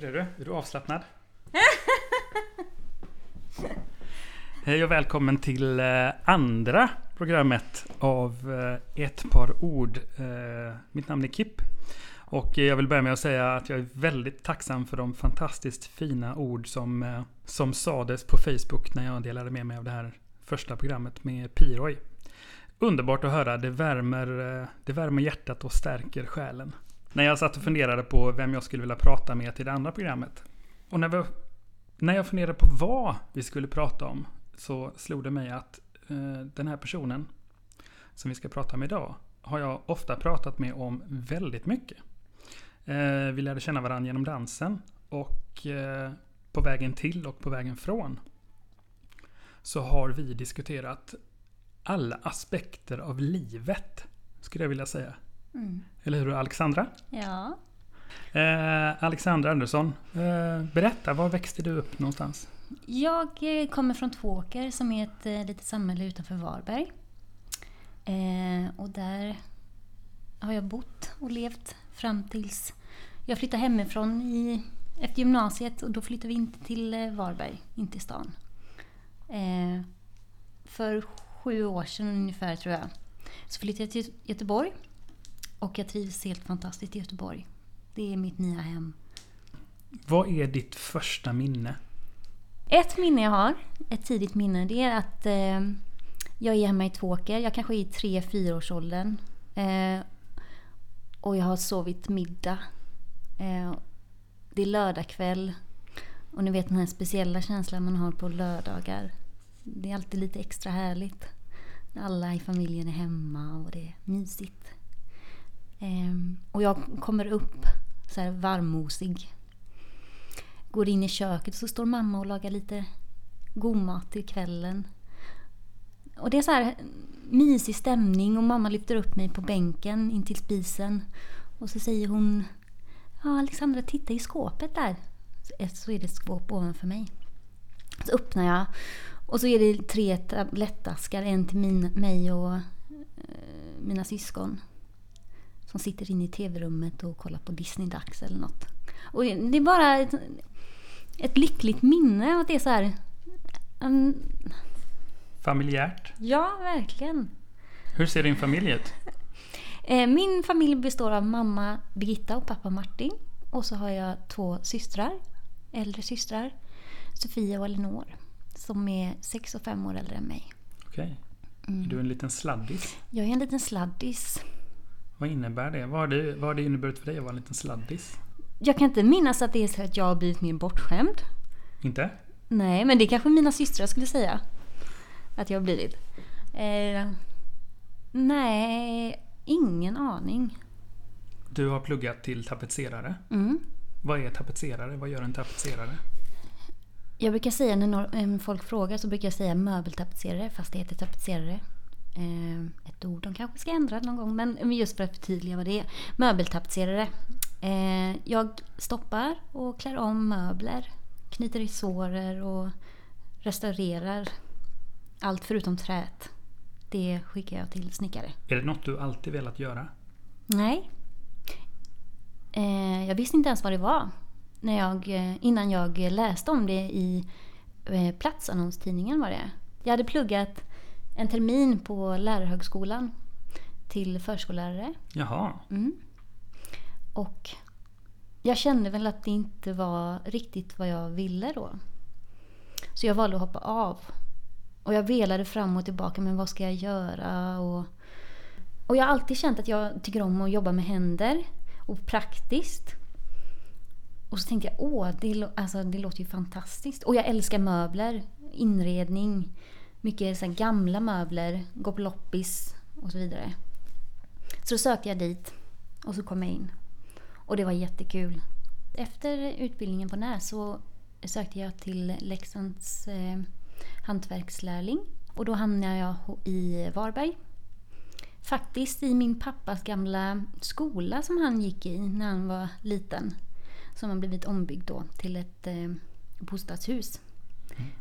Hur är du? Är du avslappnad? Hej och välkommen till eh, andra programmet av eh, Ett par ord. Eh, Mitt namn är Kip. Och jag vill börja med att säga att jag är väldigt tacksam för de fantastiskt fina ord som, som sades på Facebook när jag delade med mig av det här första programmet med Piroy. Underbart att höra, det värmer, det värmer hjärtat och stärker själen. När jag satt och funderade på vem jag skulle vilja prata med till det andra programmet. Och när, vi, när jag funderade på vad vi skulle prata om så slog det mig att eh, den här personen som vi ska prata med idag har jag ofta pratat med om väldigt mycket. Eh, vi lärde känna varandra genom dansen och eh, på vägen till och på vägen från så har vi diskuterat alla aspekter av livet, skulle jag vilja säga. Mm. Eller hur Alexandra? Ja. Eh, Alexandra Andersson, eh, berätta, var växte du upp någonstans? Jag eh, kommer från Tvååker som är ett eh, litet samhälle utanför Varberg. Eh, och där har jag bott och levt fram tills jag flyttade hemifrån i, efter gymnasiet och då flyttade vi inte till Varberg, inte till stan. För sju år sedan ungefär tror jag så flyttade jag till Göteborg och jag trivs helt fantastiskt i Göteborg. Det är mitt nya hem. Vad är ditt första minne? Ett minne jag har, ett tidigt minne, det är att eh, jag är hemma i Tvååker. Jag kanske är i tre, fyra års åldern. Eh, och jag har sovit middag. Eh, det är lördagkväll. Och ni vet den här speciella känslan man har på lördagar. Det är alltid lite extra härligt. Alla i familjen är hemma och det är mysigt. Eh, och jag kommer upp så här varmmosig går in i köket och så står mamma och lagar lite god mat till kvällen. Och det är så här mysig stämning och mamma lyfter upp mig på bänken in till spisen. Och så säger hon Ja Alexandra titta i skåpet där. Så är det ett skåp ovanför mig. Så öppnar jag och så är det tre tablettaskar. En till min, mig och eh, mina syskon. Som sitter inne i tv-rummet och kollar på Disney-dags eller något. Och det är bara ett, ett lyckligt minne. Att det är så här... Um, Familjärt? ja, verkligen. Hur ser din familj ut? Eh, Min familj består av mamma Birgitta och pappa Martin. Och så har jag två systrar, äldre systrar. Sofia och Elinor. Som är sex och fem år äldre än mig. Okej. Mm. Är du en liten sladdis? Jag är en liten sladdis. Vad innebär det? Vad har det, vad har det inneburit för dig att vara en liten sladdis? Jag kan inte minnas att det är så att jag har blivit mer bortskämd. Inte? Nej, men det kanske mina systrar skulle säga. Att jag har blivit. Eh, nej, ingen aning. Du har pluggat till tapetserare. Mm. Vad är tapetserare? Vad gör en tapetserare? Jag brukar säga när folk frågar så brukar jag säga möbeltapetserare fast det heter tapetserare. Eh, ett ord de kanske ska ändra någon gång men just för att förtydliga vad det är. Möbeltapetserare. Eh, jag stoppar och klär om möbler, knyter resårer och restaurerar allt förutom träet. Det skickar jag till snickare. Är det något du alltid velat göra? Nej. Eh, jag visste inte ens vad det var när jag, innan jag läste om det i eh, Platsannonstidningen. Var det. Jag hade pluggat en termin på lärarhögskolan till förskollärare. Jaha. Mm. Och jag kände väl att det inte var riktigt vad jag ville då. Så jag valde att hoppa av. Och jag velade fram och tillbaka, men vad ska jag göra? Och, och jag har alltid känt att jag tycker om att jobba med händer och praktiskt. Och så tänkte jag, åh, det, alltså, det låter ju fantastiskt. Och jag älskar möbler, inredning, mycket så gamla möbler, gå på loppis och så vidare. Så då sökte jag dit och så kom jag in. Och det var jättekul. Efter utbildningen på NÄR så sökte jag till Leksands eh, hantverkslärling. Och då hamnade jag i Varberg. Faktiskt i min pappas gamla skola som han gick i när han var liten. Som har blivit ombyggd då till ett eh, bostadshus.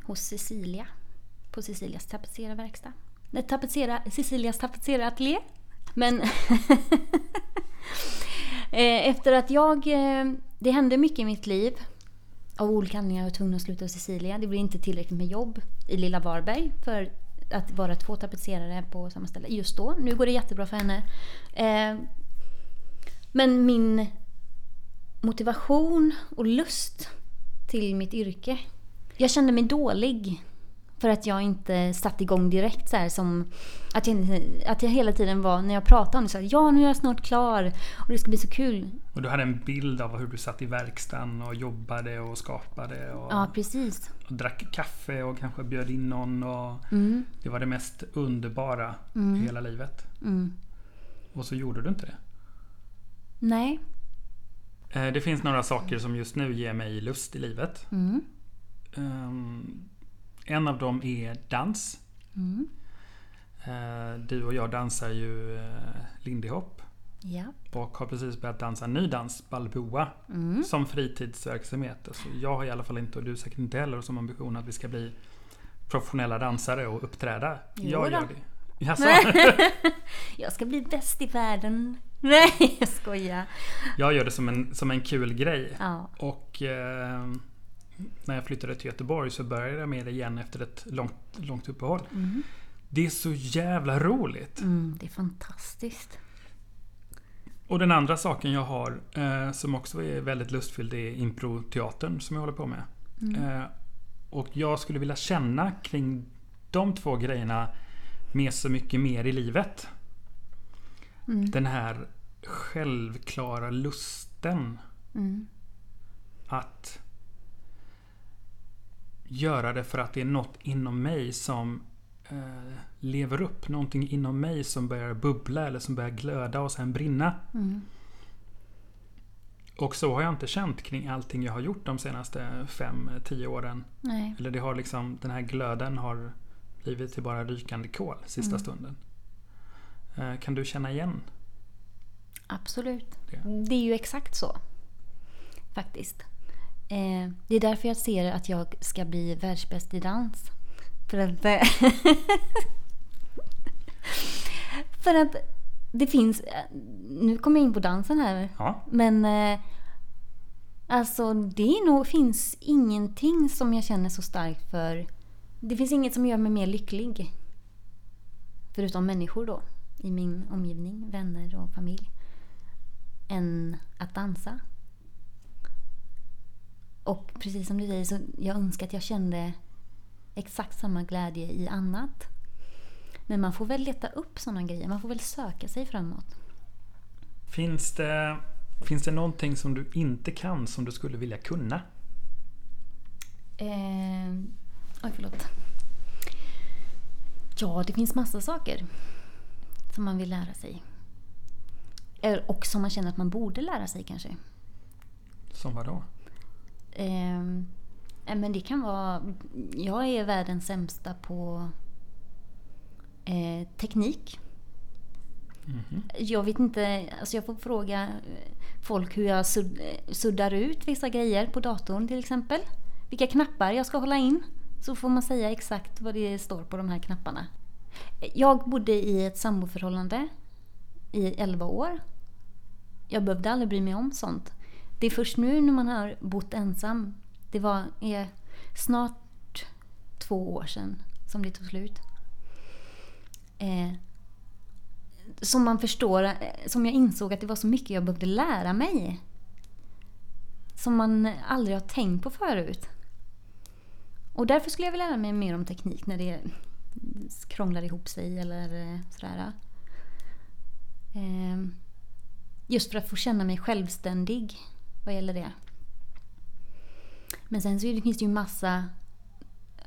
Hos Cecilia. På Cecilias tapetserarverkstad. Nej, tapetsera, Cecilias tapetserarateljé. Men eh, Efter att jag... Eh, det hände mycket i mitt liv. Av olika anledningar var jag tvungen att sluta hos Cecilia. Det blev inte tillräckligt med jobb i lilla Varberg för att vara två tapetserare på samma ställe just då. Nu går det jättebra för henne. Eh, men min motivation och lust till mitt yrke. Jag kände mig dålig för att jag inte satte igång direkt så här som att jag, att jag hela tiden var när jag pratade om det så här, ja nu är jag snart klar och det ska bli så kul. Och du hade en bild av hur du satt i verkstaden och jobbade och skapade och, Ja precis. och drack kaffe och kanske bjöd in någon. Och Mm, det var det mest underbara i hela livet. mm. Och så gjorde du inte det. Nej. Eh, Det finns några saker som just nu ger mig lust i livet. Mm. En av dem är dans. Mm. Eh, Du och jag dansar ju eh, lindy hop. Ja. Och har precis börjat dansa en ny dans, balboa. Mm. Som fritidsverksamhet. Alltså jag har i alla fall inte, och du säkert inte heller, som ambition att vi ska bli professionella dansare och uppträda. Jo jag då. gör det. Jaså? Jag ska bli bäst i världen. Nej, jag skojar. Jag gör det som en, som en kul grej. Ja. Och eh, när jag flyttade till Göteborg så började jag med det igen efter ett långt, långt uppehåll. Mm. Det är så jävla roligt. Mm, det är fantastiskt. Och den andra saken jag har eh, som också är väldigt lustfylld är improteatern som jag håller på med. Eh, och jag skulle vilja känna kring de två grejerna med så mycket mer i livet. Mm. Den här självklara lusten Mm. att göra det för att det är något inom mig som eh, lever upp. Någonting inom mig som börjar bubbla eller som börjar glöda och sen brinna. Mm. Och så har jag inte känt kring allting jag har gjort de senaste 5-10 åren. Nej. Eller det har liksom, den här glöden har blivit till bara rykande kol sista Mm. stunden. Eh, Kan du känna igen Absolut. det? Det är ju exakt så. Faktiskt. Eh, det är därför jag ser att jag ska bli världsbäst i dans. För att... för att det finns... Nu kommer jag in på dansen här. Ja, Men... Eh, alltså det nog, finns ingenting som jag känner så starkt för. Det finns inget som gör mig mer lycklig. Förutom människor då. I min omgivning, vänner och familj. Än att dansa. Och precis som du säger så jag önskar att jag kände exakt samma glädje i annat. Men man får väl leta upp sådana grejer. Man får väl söka sig framåt. Finns det, finns det någonting som du inte kan som du skulle vilja kunna? Eh, oj, förlåt. Ja, det finns massa saker som man vill lära sig. Och som man känner att man borde lära sig kanske. Som vad då? Eh, eh, men det kan vara... Jag är världens sämsta på eh, teknik. Mhm. Jag vet inte, alltså jag får fråga folk hur jag sud- suddar ut vissa grejer på datorn till exempel. Vilka knappar jag ska hålla in. Så får man säga exakt vad det står på de här knapparna. Jag bodde i ett samboförhållande i 11 år. Jag behövde aldrig bry mig om sånt. Det är först nu när man har bott ensam. Det var är snart två år sedan som det tog slut. Eh, som man förstår, eh, som jag insåg att det var så mycket jag behövde lära mig. Som man aldrig har tänkt på förut. Och därför skulle jag vilja lära mig mer om teknik när det krånglar ihop sig eller eh, sådär. Eh, Just för att få känna mig självständig vad gäller det. Men sen så finns det ju massa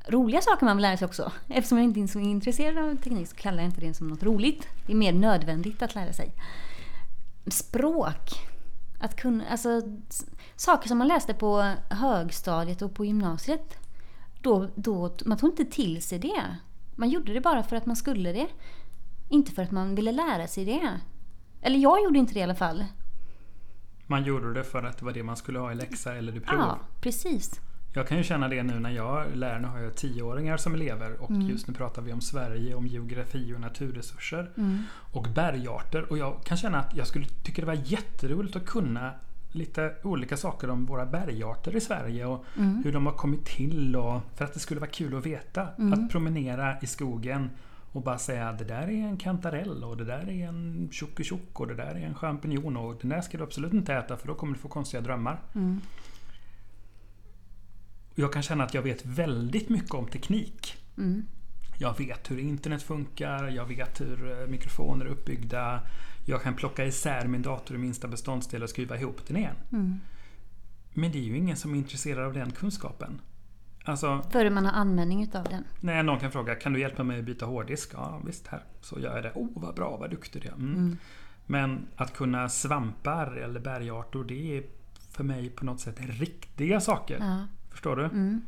roliga saker man vill lära sig också. Eftersom jag inte är så intresserad av teknik så kallar jag inte det som något roligt. Det är mer nödvändigt att lära sig. Språk. Att kunna, alltså, saker som man läste på högstadiet och på gymnasiet. Då, då, man tog inte till sig det. Man gjorde det bara för att man skulle det. Inte för att man ville lära sig det. Eller jag gjorde inte det i alla fall. Man gjorde det för att det var det man skulle ha i läxa eller i prov. Ja, precis. Jag kan ju känna det nu när jag lär, nu har jag tioåringar som elever och Mm. just nu pratar vi om Sverige, om geografi och naturresurser Mm. och bergarter. Och jag kan känna att jag skulle tycka det var jätteroligt att kunna lite olika saker om våra bergarter i Sverige och Mm. hur de har kommit till och för att det skulle vara kul att veta. Mm. Att promenera i skogen och bara säga att det där är en kantarell och det där är en tjock och det där är en champinjon och den där ska du absolut inte äta för då kommer du få konstiga drömmar. Mm. Jag kan känna att jag vet väldigt mycket om teknik. Mm. Jag vet hur internet funkar, jag vet hur eh, mikrofoner är uppbyggda. Jag kan plocka isär min dator i minsta beståndsdel och skruva ihop den igen. Mm. Men det är ju ingen som är intresserad av den kunskapen. Alltså, Före man har användning utav den. när någon kan fråga Kan du hjälpa mig att byta hårddisk? Ja visst, här. Så gör jag det. Oh, vad bra, vad duktig du är. Mm. Mm. Men att kunna svampar eller bergarter, det är för mig på något sätt riktiga saker. Ja. Förstår du? Mm.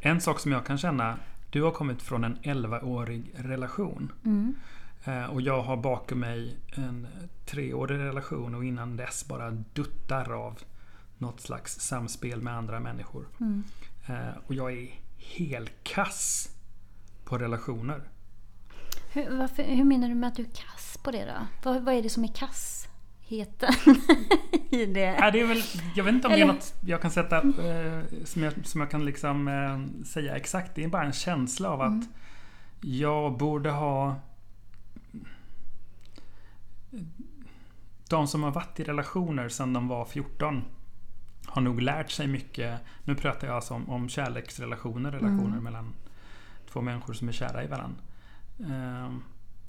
En sak som jag kan känna, du har kommit från en 11-årig relation. Mm. Eh, Och jag har bakom mig en treårig relation och innan dess bara duttar av något slags samspel med andra människor. Mm. Eh, Och jag är helt kass på relationer. Hur, varför, hur menar du med att du är kass på det då? Vad, vad är det som är kassheten i det? Ja, det är väl, jag vet inte om det Eller- är något jag kan sätta eh, som, jag, som jag kan liksom eh, säga exakt. Det är bara en känsla av att jag borde ha De som har varit i relationer sedan de var 14 har nog lärt sig mycket. Nu pratar jag alltså om, om kärleksrelationer, relationer Mm. mellan två människor som är kära i varandra. Eh,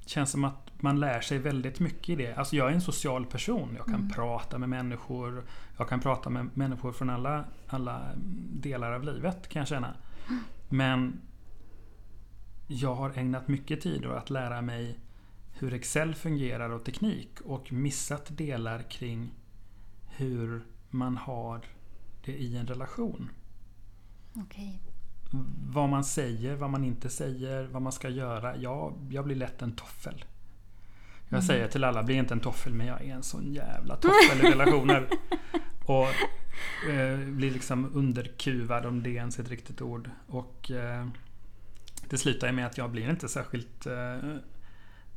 känns som att man lär sig väldigt mycket i det. Alltså jag är en social person. Jag kan Mm. prata med människor. Jag kan prata med människor från alla, alla delar av livet kan jag känna. Men jag har ägnat mycket tid åt att lära mig hur Excel fungerar och teknik och missat delar kring hur man har det i en relation. Okej. Vad man säger, vad man inte säger, vad man ska göra. Ja, jag blir lätt en toffel. Jag Mm. säger till alla, bli inte en toffel, men jag är en sån jävla toffel i relationer. Och eh, blir liksom underkuvad om det ens är ett riktigt ord. Och eh, det slutar ju med att jag blir inte särskilt eh,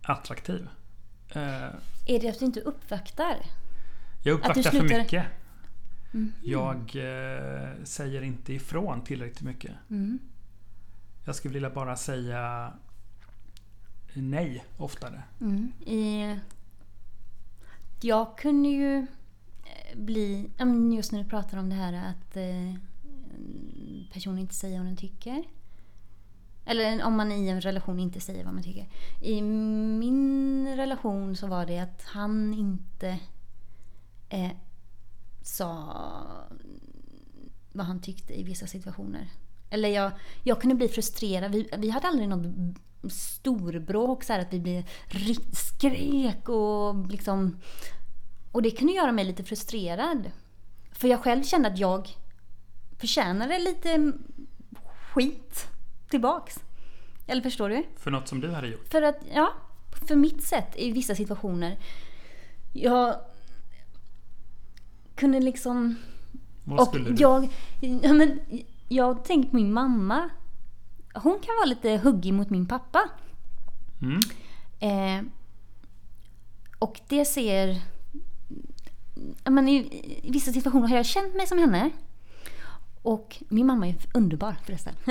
attraktiv. Eh, Är det att du inte uppvaktar? jag uppvaktar för slutar- mycket. Mm. Jag eh, säger inte ifrån tillräckligt mycket. Mm. Jag skulle vilja bara säga nej oftare. Mm. I, jag kunde ju eh, bli, just när du pratar om det här att eh, personen inte säger vad den tycker. Eller om man i en relation inte säger vad man tycker. I min relation så var det att han inte eh, sa vad han tyckte i vissa situationer. Eller jag, jag kunde bli frustrerad. Vi, vi hade aldrig något storbråk så här att vi blev skrek och liksom... Och det kunde göra mig lite frustrerad. För jag själv kände att jag förtjänade lite skit tillbaks. Eller förstår du? För något som du hade gjort. För att, ja, för mitt sätt i vissa situationer. Jag kunde liksom... Vad Och skulle du? jag, ja, men, jag tänker på min mamma. Hon kan vara lite huggig mot min pappa. Mm. Eh, och det ser... Men i, I vissa situationer har jag känt mig som henne. Och min mamma är underbar förresten.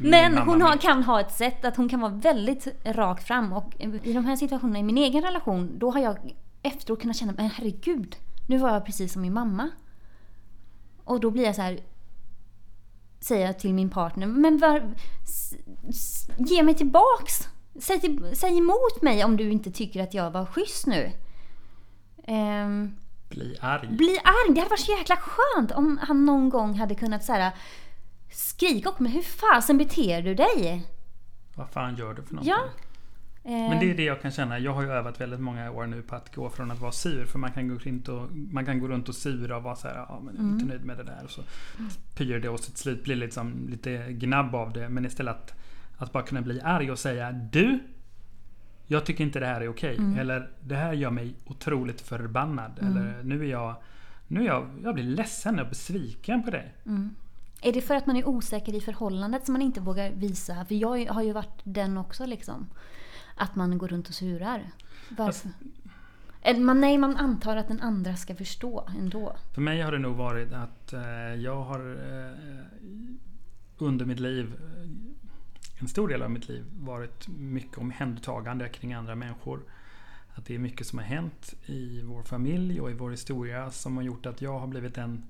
Men hon har, kan ha ett sätt att hon kan vara väldigt rakt fram. Och i de här situationerna i min egen relation, då har jag efteråt kunnat känna, men herregud, nu var jag precis som min mamma. Och då blir jag så här säger jag till min partner, men var, ge mig tillbaks! Säg, till, säg emot mig om du inte tycker att jag var schysst nu. Ehm, Bli arg. bli arg. Det hade varit så jäkla skönt om han någon gång hade kunnat så här, skrika åt mig. Hur fasen beter du dig? Vad fan gör du för någonting? Ja. Ehm, Men det är det jag kan känna. Jag har ju övat väldigt många år nu på att gå från att vara sur. För man kan gå runt och, man kan gå runt och sura och vara så här, ja men jag är inte nöjd med det där. Och så pyr det och så till slut blir det liksom lite gnabb av det. Men istället att, att bara kunna bli arg och säga Du! Jag tycker inte det här är okej. Eller det här gör mig otroligt förbannad. Eller nu är jag Nu är jag, jag blir ledsen och besviken på dig. Mm. Är det för att man är osäker i förhållandet som man inte vågar visa? För jag har ju varit den också liksom. Att man går runt och surar. Varför? Eller man, nej, man antar att den andra ska förstå ändå. För mig har det nog varit att eh, jag har eh, under mitt liv, eh, en stor del av mitt liv, varit mycket omhändertagande kring andra människor. Att det är mycket som har hänt i vår familj och i vår historia som har gjort att jag har blivit en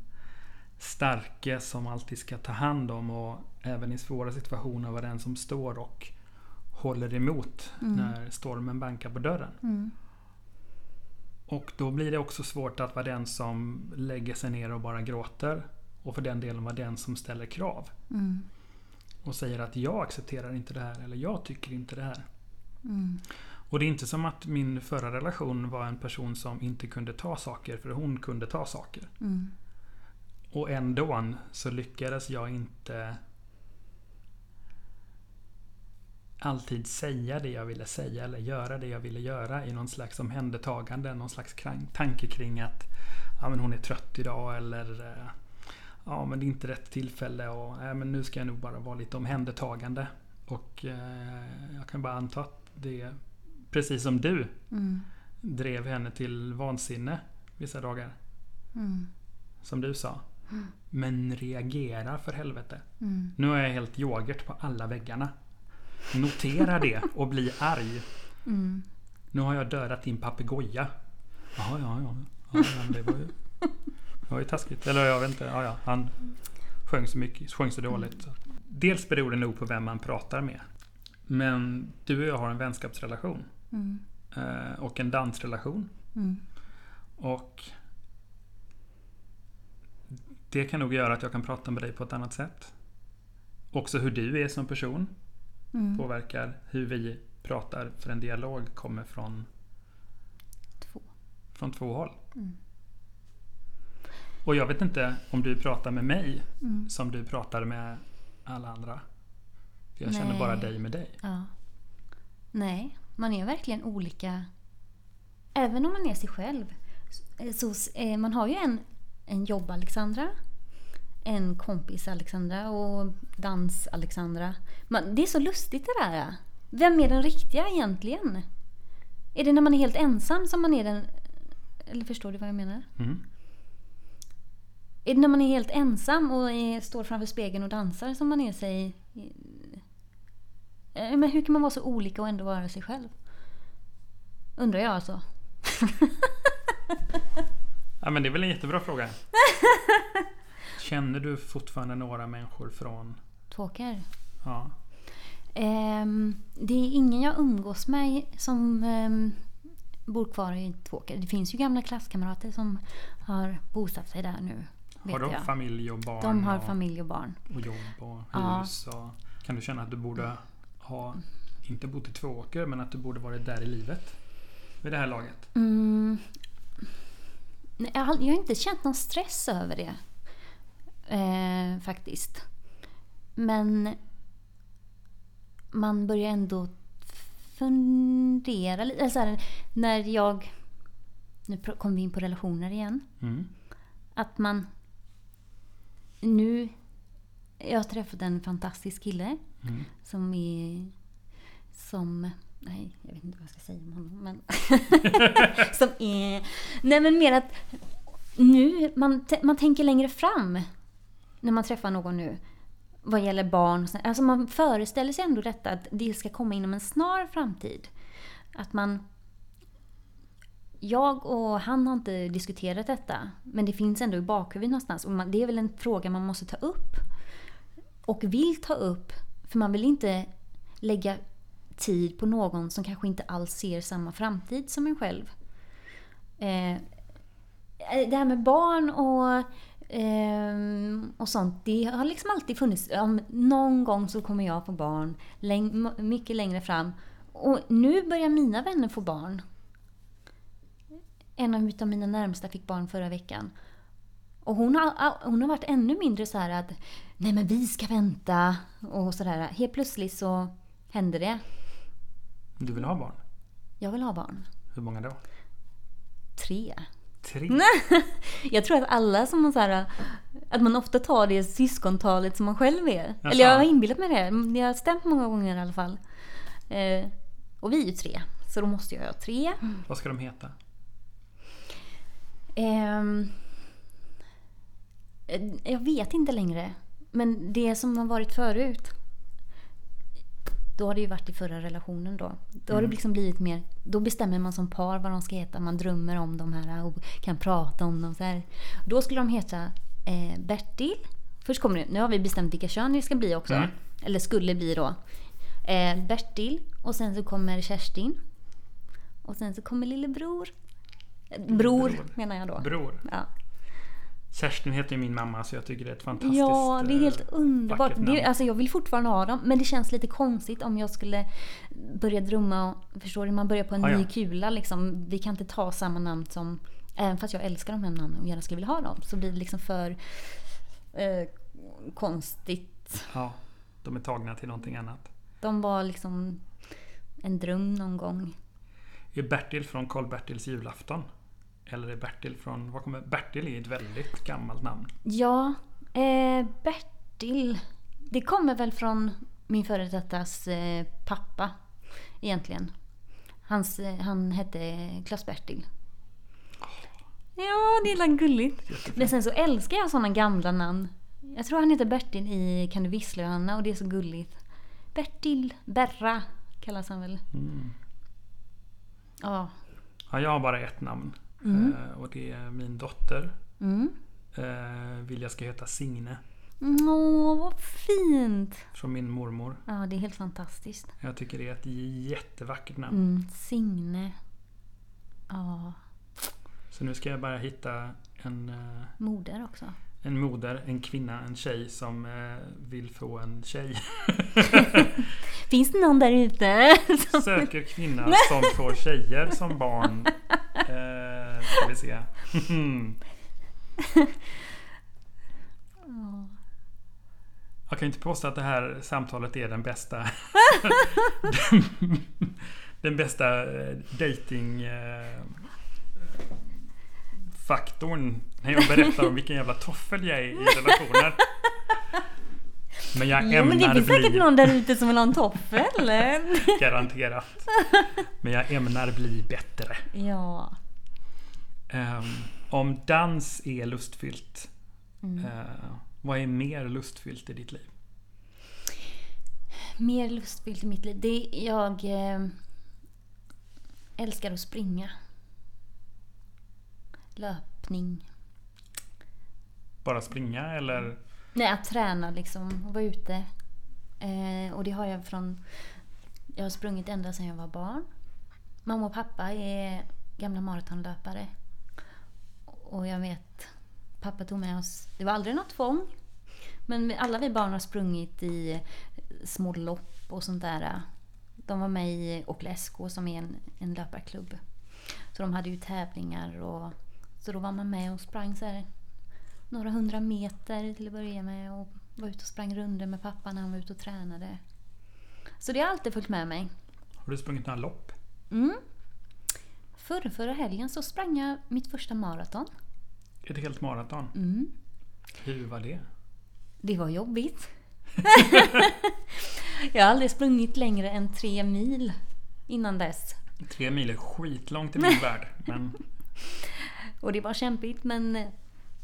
starke som alltid ska ta hand om och även i svåra situationer vara den som står och håller emot Mm. när stormen bankar på dörren. Mm. Och då blir det också svårt att vara den som lägger sig ner och bara gråter. Och för den delen vara den som ställer krav. Mm. Och säger att jag accepterar inte det här eller jag tycker inte det här. Mm. Och det är inte som att min förra relation var en person som inte kunde ta saker för hon kunde ta saker. Mm. Och ändå så lyckades jag inte alltid säga det jag ville säga eller göra det jag ville göra i någon slags omhändertagande, någon slags tanke kring att ja, men hon är trött idag eller eh, ja, men det är inte rätt tillfälle och ja, men nu ska jag nog bara vara lite omhändertagande. Och eh, jag kan bara anta att det, precis som du, Mm. drev henne till vansinne vissa dagar. Mm. Som du sa. Men reagera för helvete. Mm. Nu är jag helt yoghurt på alla väggarna. Notera det och bli arg. Mm. Nu har jag dödat din papegoja. Jaha, ja, ja. ja det var ju, det var ju taskigt. Eller jag vet inte. Ja, ja. Han sjöng så mycket, sjöng så dåligt. Så. Dels beror det nog på vem man pratar med. Men du och jag har en vänskapsrelation. Mm. eh, Och en dansrelation. Mm. Och det kan nog göra att jag kan prata med dig på ett annat sätt. Också hur du är som person Mm. påverkar hur vi pratar. För en dialog kommer från, Två. från två håll. Mm. Och jag vet inte om du pratar med mig Mm. som du pratar med alla andra. För jag känner Nej. bara dig med dig. Ja. Nej, man är verkligen olika. Även om man är sig själv. Så, så, eh, man har ju en, en jobb-Alexandra. En kompis-Alexandra och dans-Alexandra. Det är så lustigt det där. Vem är den riktiga egentligen? Är det när man är helt ensam som man är den... Eller förstår du vad jag menar? Mm. Är det när man är helt ensam och är, står framför spegeln och dansar som man är sig... Eh, Men hur kan man vara så olika och ändå vara sig själv? Undrar jag alltså. Ja, men det är väl en jättebra fråga. Känner du fortfarande några människor från... Tvåkar. Ja, Ehm, det är ingen jag umgås med som ehm, bor kvar i Tvåkar. Det finns ju gamla klasskamrater som har bosatt sig där nu. Har de jag. familj och barn? De har och... familj och barn. och jobb och Ja. hus. Och kan du känna att du borde ha, inte bott i Tvååker, men att du borde varit där i livet? Vid det här laget? Mm. Nej, Jag har jag har inte känt någon stress över det. Eh, faktiskt. Men man börjar ändå fundera lite. eller Så här, när jag... Nu kommer vi in på relationer igen. Mm. Att man... Nu... Jag har träffat en fantastisk kille Mm. som är... Som... Nej, jag vet inte vad jag ska säga om honom. Men som är... Nej men mer att nu, man, man tänker längre fram när man träffar någon nu. Vad gäller barn. och Alltså man föreställer sig ändå detta att det ska komma inom en snar framtid. Att man... Jag och han har inte diskuterat detta. Men det finns ändå i bakhuvudet någonstans. Och man, det är väl en fråga man måste ta upp. Och vill ta upp. För man vill inte lägga tid på någon som kanske inte alls ser samma framtid som en själv. Eh, det här med barn och, ehm, och sånt, det har liksom alltid funnits. Men någon gång så kommer jag få barn, läng- mycket längre fram. Och nu börjar mina vänner få barn. En av mina närmsta fick barn förra veckan. Och hon har, hon har varit ännu mindre så här att nej men vi ska vänta och sådär. Helt plötsligt så hände det. Du vill ha barn? Jag vill ha barn. Hur många då? Tre. Tre? Jag tror att alla som har så här, att man ofta tar det syskontalet som man själv är. Jaså? Eller jag har inbillat mig det. Det har stämt många gånger i alla fall. Eh, och vi är ju tre. Så då måste jag ha tre. Vad ska de heta? Ehm, eh, jag vet inte längre. Men det som har varit förut. Då har det ju varit i förra relationen då. Då har det liksom blivit mer, då bestämmer man som par vad de ska heta. Man drömmer om de här och kan prata om dem så här. Då skulle de heta eh, Bertil. Först kommer det, nu har vi bestämt vilka kön det ska bli också. Mm. Eller skulle bli då. Eh, Bertil och sen så kommer Kerstin. Och sen så kommer lillebror. Bror Bror. menar jag då. Bror. Ja. Kerstin heter ju min mamma så jag tycker det är ett fantastiskt Ja, det är helt eh, underbart. Det, alltså jag vill fortfarande ha dem, men det känns lite konstigt om jag skulle börja drömma. Förstår du? Man börjar på en Ja, ja. ny kula liksom. Vi kan inte ta samma namn som... Även fast jag älskar de här namnen och gärna skulle vilja ha dem, så blir det liksom för eh, konstigt. Ja, de är tagna till någonting annat. De var liksom en dröm någon gång. Är Bertil från Karl-Bertils julafton? Eller är Bertil från... Vad kommer... Bertil är ett väldigt gammalt namn. Ja, eh, Bertil. Det kommer väl från min före dettas eh, pappa egentligen. Hans, eh, han hette Klas-Bertil. Ja, det är la gulligt. Jättefint. Men sen så älskar jag sådana gamla namn. Jag tror han heter Bertil i Kan du vissla Johanna och det är så gulligt. Bertil, Berra kallas han väl. Mm. Ja. Ja, jag har bara ett namn. Mm. Eh, och det är min dotter. Mm. Eh, vill jag ska heta Signe. Åh, vad fint! Från min mormor. Ja, det är helt fantastiskt. Jag tycker det är ett jättevackert namn. Mm, Signe. Ja, Så nu ska jag bara hitta en, eh, moder också. En moder, en kvinna, en tjej som eh, vill få en tjej. Finns det någon där ute? som- Söker kvinna som får tjejer som barn. Eh, ska vi se. Jag kan inte påstå att det här samtalet är den bästa den, den bästa eh, dating eh, faktorn när jag berättar om vilken jävla toffel jag är i relationer. Men jag Jo, men det ämnar finns säkert bli någon där ute som vill ha en toffel. garanterat. Men jag ämnar bli bättre. ja. Ehm, om dans är lustfyllt, Mm. eh, vad är mer lustfyllt i ditt liv? Mer lustfyllt i mitt liv. Det är, jag eh, älskar att springa. Löpning. Bara springa eller? Nej, att träna liksom och vara ute. Eh, och det har jag från... Jag har sprungit ända sedan jag var barn. Mamma och pappa är gamla maratonlöpare. Och jag vet, pappa tog med oss... Det var aldrig något tvång. Men alla vi barn har sprungit i små lopp och sånt där. De var med i Åkle SK som är en, en löparklubb. Så de hade ju tävlingar och... Så då var man med och sprang så här några hundra meter till att börja med och var ute och sprang runder med pappa när han var ute och tränade. Så det har alltid följt med mig. Har du sprungit några lopp? Mm. Förra, förra helgen så sprang jag mitt första maraton. Ett helt maraton? Mm. Hur var det? Det var jobbigt. jag har aldrig sprungit längre än tre mil innan dess. Tre mil är skitlångt i min värld. Men och det var kämpigt men eh,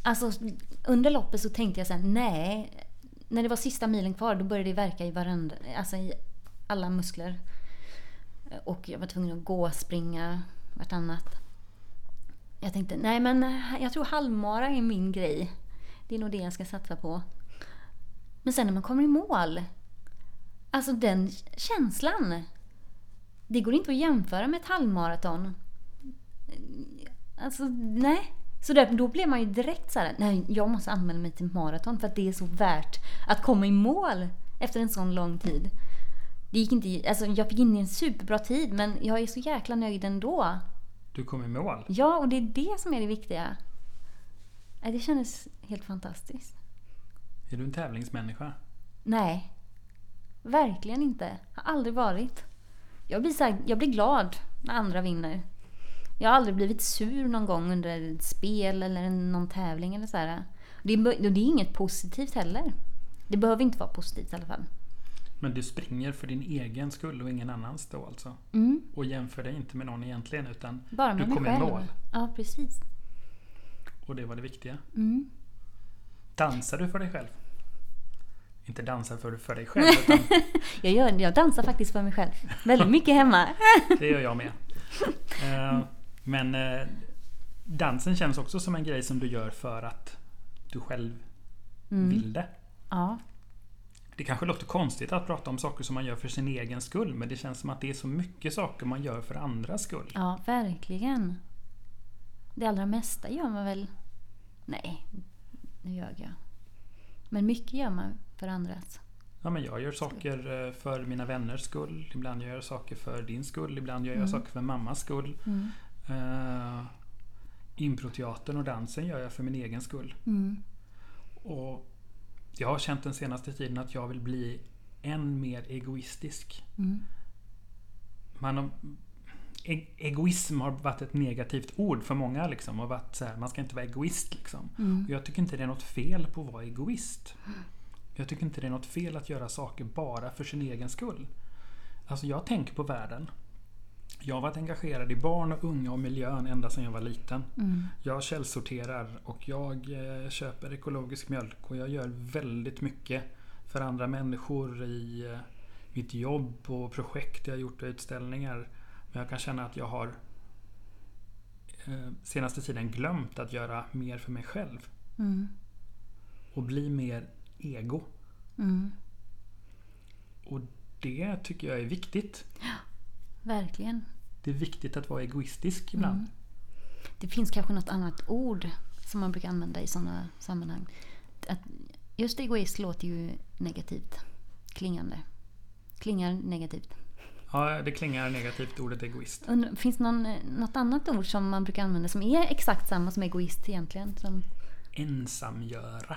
alltså, under loppet så tänkte jag så här: nej. När det var sista milen kvar då började det verka i varandra, alltså i alla muskler. Eh, och jag var tvungen att gå springa vartannat. Jag tänkte, nej men eh, jag tror halvmara är min grej. Det är nog det jag ska satsa på. Men sen när man kommer i mål. Alltså den känslan. Det går inte att jämföra med ett halvmaraton. Alltså, nej. Så där, då blev man ju direkt så här, nej jag måste anmäla mig till maraton för att det är så värt att komma i mål efter en sån lång tid. Det gick inte, alltså jag fick in en superbra tid men jag är så jäkla nöjd ändå. du kom i mål. Ja, och det är det som är det viktiga. Det kändes helt fantastiskt. Är du en tävlingsmänniska? Nej, verkligen inte. Har aldrig varit. Jag blir, så här, jag blir glad när andra vinner. Jag har aldrig blivit sur någon gång under ett spel eller någon tävling eller så här. Det är, det är inget positivt heller. Det behöver inte vara positivt i alla fall. Men du springer för din egen skull och ingen annans då alltså? Mm. Och jämför dig inte med någon egentligen utan Bara med du kommer i mål. Ja, precis. Och det var det viktiga. Mm. Dansar du för dig själv? Inte dansar för, för dig själv utan Jag, gör, jag dansar faktiskt för mig själv. Väldigt mycket hemma. det gör jag med. Eh, Men eh, dansen känns också som en grej som du gör för att du själv Mm. vill det. Ja. Det kanske låter konstigt att prata om saker som man gör för sin egen skull men det känns som att det är så mycket saker man gör för andras skull. ja, verkligen. Det allra mesta gör man väl... Nej, nu ljög jag. Men mycket gör man för andras. Ja, men jag gör saker eh, för mina vänners skull. Ibland gör jag saker för din skull. Ibland gör jag Mm. saker för mammas skull. Mm. Uh, improteatern och dansen gör jag för min egen skull. Mm. Och jag har känt den senaste tiden att jag vill bli än mer egoistisk. Mm. Man har, e- egoism har varit ett negativt ord för många. Liksom, och varit så här, man ska inte vara egoist. Liksom. Mm. Och jag tycker inte det är något fel på att vara egoist. Jag tycker inte det är något fel att göra saker bara för sin egen skull. Alltså jag tänker på världen. Jag har varit engagerad i barn och unga och miljön ända sedan jag var liten. Mm. Jag källsorterar och jag eh, köper ekologisk mjölk och jag gör väldigt mycket för andra människor i eh, mitt jobb och projekt jag har gjort och utställningar. Men jag kan känna att jag har eh, senaste tiden glömt att göra mer för mig själv Mm. och bli mer ego. Mm. Och det tycker jag är viktigt. Verkligen. Det är viktigt att vara egoistisk ibland. Mm. Det finns kanske något annat ord som man brukar använda i sådana sammanhang. Att just egoist låter ju negativt. Klingande. Klingar negativt. Ja, det klingar negativt ordet egoist. Finns det någon, något annat ord som man brukar använda som är exakt samma som egoist egentligen? Som, Ensamgöra.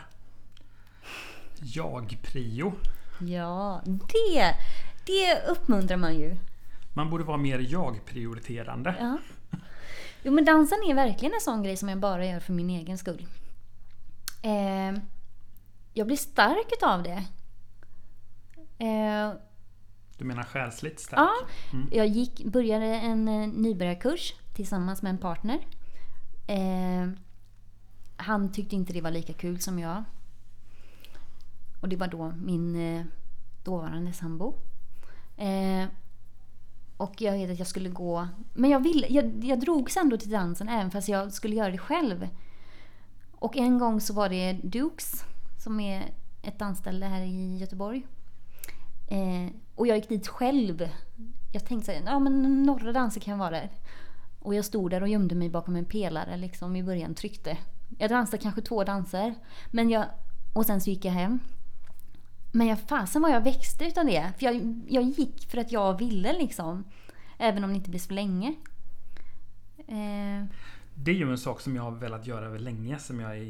Jag-prio. ja, det, det uppmuntrar man ju. Man borde vara mer jag-prioriterande. Ja. Jo men dansen är verkligen en sån grej som jag bara gör för min egen skull. Eh, jag blir stark utav det. Eh, Du menar själsligt stark? ja, Mm. jag gick, började en eh, nybörjarkurs tillsammans med en partner. Eh, han tyckte inte det var lika kul som jag. Och det var då min eh, dåvarande sambo. Och jag vet att jag skulle gå... Men jag, vill, jag, jag drogs ändå till dansen även fast jag skulle göra det själv. Och en gång så var det Dukes som är ett dansställe här i Göteborg. Eh, och jag gick dit själv. Jag tänkte så här, ja men några danser kan vara där. Och jag stod där och gömde mig bakom en pelare liksom i början, tryckte. Jag dansade kanske två danser. Men jag, och sen så gick jag hem. Men jag, fasen vad jag växte utav det. För jag, jag gick för att jag ville liksom. Även om det inte blev så länge. Eh, Det är ju en sak som jag har velat göra över länge som jag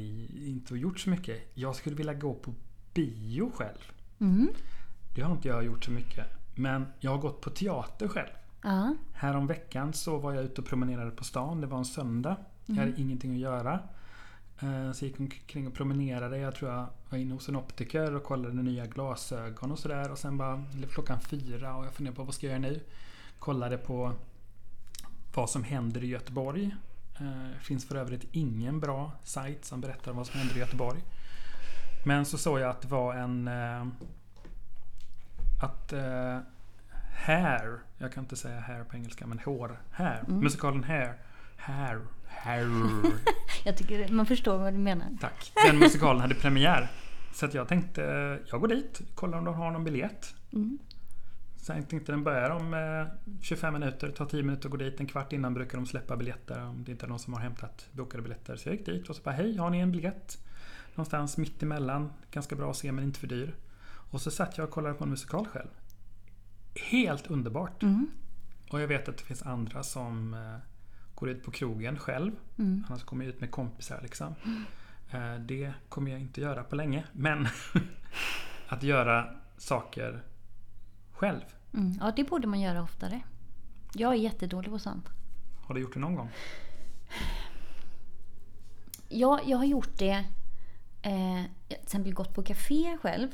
inte har gjort så mycket. Jag skulle vilja gå på bio själv. mm, Det har inte jag gjort så mycket. Men jag har gått på teater själv. ja. Härom veckan så var jag ute och promenerade på stan. Det var en söndag. Jag hade ingenting att göra. Eh, Så jag gick omkring och promenerade. Jag tror jag var inne hos en optiker och kollade nya glasögon och sådär. Och sen bara blev klockan fyra och jag funderade på vad ska jag göra nu? Kollade på vad som händer i Göteborg. Det finns för övrigt ingen bra sajt som berättar vad som händer i Göteborg. Men så såg jag att det var en... eh, Att... eh, Hair. Jag kan inte säga hair på engelska men hår. Hair. Musikalen Hair. Hair. Jag tycker man förstår vad du menar. Tack. Den musikalen hade premiär. Så jag tänkte, jag går dit, kollar om de har någon biljett. Mm. Sen tänkte den börjar om eh, 25 minuter, tar 10 minuter att gå dit. En kvart innan brukar de släppa biljetter om det inte är någon som har hämtat bokade biljetter. Så jag gick dit och så bara, hej, har ni en biljett? Någonstans mitt emellan. Ganska bra att se men inte för dyr. Och så satt jag och kollade på en musikal själv. Helt underbart. Mm. Och jag vet att det finns andra som eh, går ut på krogen själv. Mm. Annars kommer jag ut med kompisar liksom. Eh, det kommer jag inte göra på länge. Men att göra saker själv. Mm. Ja, det borde man göra oftare. Jag är jättedålig på sånt. Har du gjort det någon gång? Ja, jag har gjort det. Eh, till exempel gått på café själv.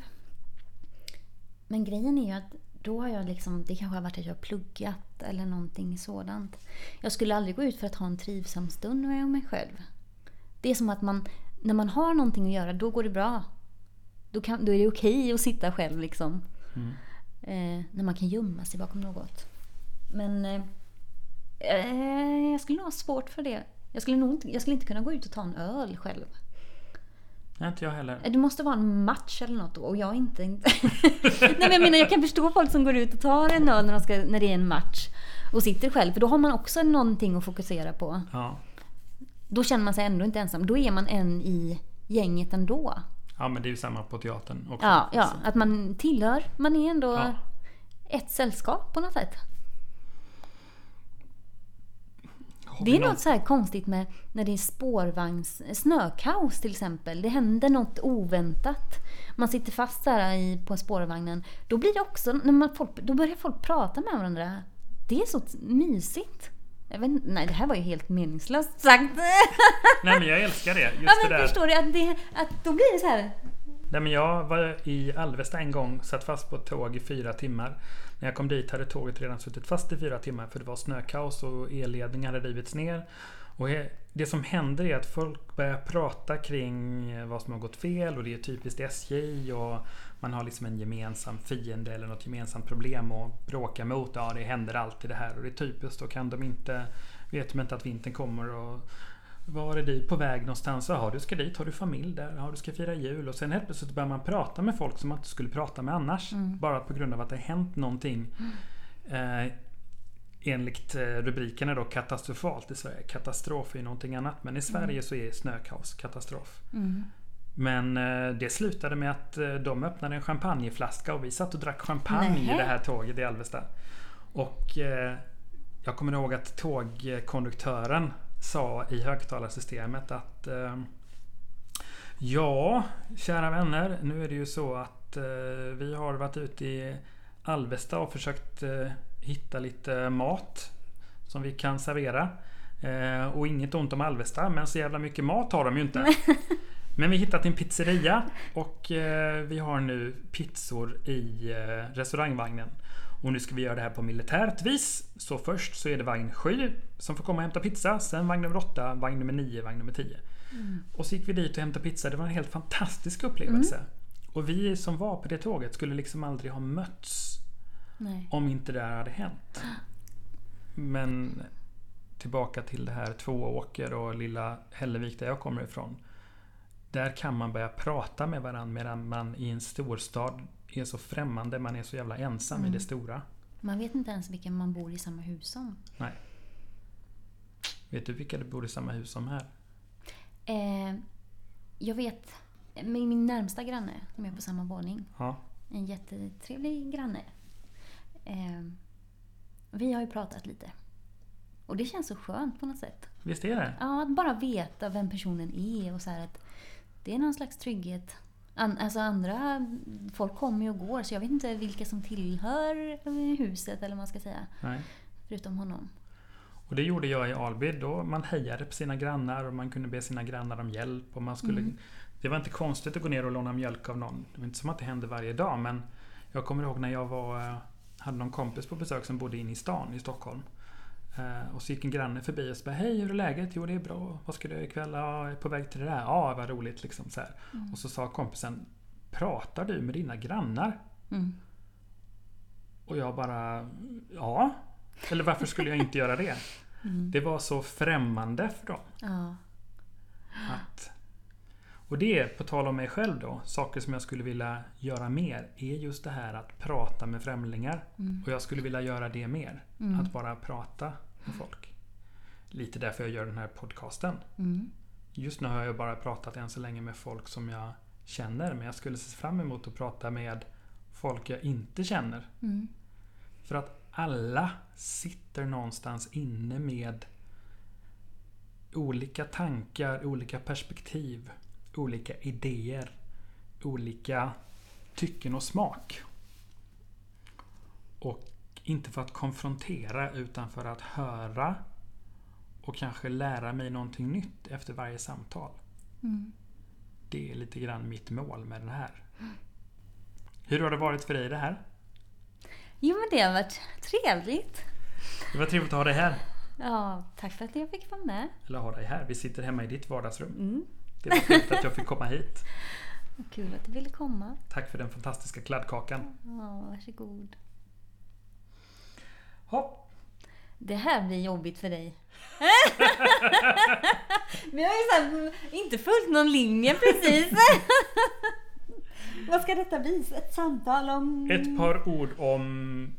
Men grejen är ju att då har jag liksom, det kanske har varit att jag har pluggat eller någonting sådant. Jag skulle aldrig gå ut för att ha en trivsam stund med mig själv. Det är som att man, när man har någonting att göra, då går det bra. Då, kan, då är det okej att sitta själv liksom. Mm. Eh, när man kan gömma sig bakom något. Men eh, eh, jag skulle nog ha svårt för det. Jag skulle, nog inte, jag skulle inte kunna gå ut och ta en öl själv. Nej, inte jag heller. Det måste vara en match eller något då, och jag inte... Nej men jag menar jag kan förstå folk som går ut och tar en öl när, de ska, när det är en match. Och sitter själv, för då har man också någonting att fokusera på. Ja. Då känner man sig ändå inte ensam. Då är man en i gänget ändå. ja, men det är ju samma på teatern också. Ja, ja att man tillhör. Man är ändå Ja. ett sällskap på något sätt. Har Det är något så här konstigt med när det är spårvagns... Snökaos till exempel. Det händer något oväntat. Man sitter fast där i, på spårvagnen. Då blir det också... När man, folk, då börjar folk prata med varandra. Det är så mysigt. Vet, nej, det här var ju helt meningslöst sagt. Nej, men jag älskar det. Just ja, det men där. förstår du? Att, det, att då blir det så här... Nej, men jag var i Alvesta en gång, satt fast på ett tåg i fyra timmar. När jag kom dit hade tåget redan suttit fast i fyra timmar för det var snökaos och elledningar hade rivits ner. Och det som händer är att folk börjar prata kring vad som har gått fel och det är typiskt SJ och man har liksom en gemensam fiende eller något gemensamt problem att bråka mot. Ja, det händer alltid det här och det är typiskt. Då kan de inte, vet de inte att vintern kommer och var är du på väg någonstans? Jaha, du ska dit. Har du familj där? Ja, du ska fira jul. Och sen helt plötsligt börjar man prata med folk som man inte skulle prata med annars. Bara på grund av att det har hänt någonting. Eh, enligt eh, rubrikerna då katastrofalt i Sverige. Katastrof är ju någonting annat. Men i Sverige så är snökaos katastrof. Men eh, det slutade med att eh, de öppnade en champagneflaska och vi satt och drack champagne i Nähä. det här tåget i Alvesta. Och jag kommer ihåg att tågkonduktören sa i högtalarsystemet att eh, Ja, kära vänner. Nu är det ju så att eh, vi har varit ute i Alvesta och försökt eh, hitta lite mat som vi kan servera. Och inget ont om Alvesta, men så jävla mycket mat har de ju inte. Men vi hittat en pizzeria och vi har nu pizzor i restaurangvagnen. Och nu ska vi göra det här på militärt vis. Så först så är det vagn 7 som får komma och hämta pizza. Sen vagn nummer 8, vagn nummer 9, vagn nummer 10. Och så gick vi dit och hämtade pizza. Det var en helt fantastisk upplevelse. Och vi som var på det tåget skulle liksom aldrig ha mötts Nej. om inte det här hade hänt. Men tillbaka till det här Tvååker och lilla Hällevik där jag kommer ifrån. Där kan man börja prata med varandra medan man i en storstad är så främmande. Man är så jävla ensam i det stora. Man vet inte ens vilka man bor i samma hus som. Nej. Vet du vilka du bor i samma hus som här? Eh, jag vet min, min närmsta granne som är på samma våning. Ja. En jättetrevlig granne. Eh, vi har ju pratat lite. Och det känns så skönt på något sätt. Visst är det? Ja, att bara veta vem personen är och så här att det är någon slags trygghet. An, alltså andra, folk kommer ju och går så jag vet inte vilka som tillhör huset eller vad man ska säga. Nej. Förutom honom. Och det gjorde jag i Alby. Då man hejade på sina grannar och man kunde be sina grannar om hjälp. Och man skulle, Det var inte konstigt att gå ner och låna mjölk av någon. Det var inte som att det hände varje dag. Men jag kommer ihåg när jag var, eh, hade någon kompis på besök som bodde inne i stan i Stockholm. Eh, Och så gick en granne förbi och sa Hej, hur är läget? Jo, det är bra. Vad ska du göra ikväll? Ja, jag är på väg till det där. Ja, vad roligt. Liksom, så här. Och så sa kompisen Pratar du med dina grannar? Mm. Och jag bara Ja. Eller varför skulle jag inte göra det? Det var så främmande för dem. Ja. Att, och det, på tal om mig själv då, saker som jag skulle vilja göra mer, är just det här att prata med främlingar. Och jag skulle vilja göra det mer. Att bara prata med folk. Lite därför jag gör den här podcasten. Mm. Just nu har jag bara pratat än så länge med folk som jag känner, men jag skulle se fram emot att prata med folk jag inte känner. Mm. För att alla sitter någonstans inne med olika tankar, olika perspektiv, olika idéer, olika tycken och smak. Och inte för att konfrontera utan för att höra och kanske lära mig någonting nytt efter varje samtal. Mm. Det är lite grann mitt mål med den här. Hur har det varit för dig det här? Jo men det har varit trevligt. Det var trevligt att ha dig här. Ja, tack för att jag fick vara med. Eller ha dig här. Vi sitter hemma i ditt vardagsrum. Mm. Det var trevligt att jag fick komma hit. Kul att du ville komma. Tack för den fantastiska kladdkakan. Ja, varsågod. Hopp. Det här blir jobbigt för dig. Vi har ju så här, inte följt någon linje precis. Vad ska detta bli? Ett samtal om... Ett par ord om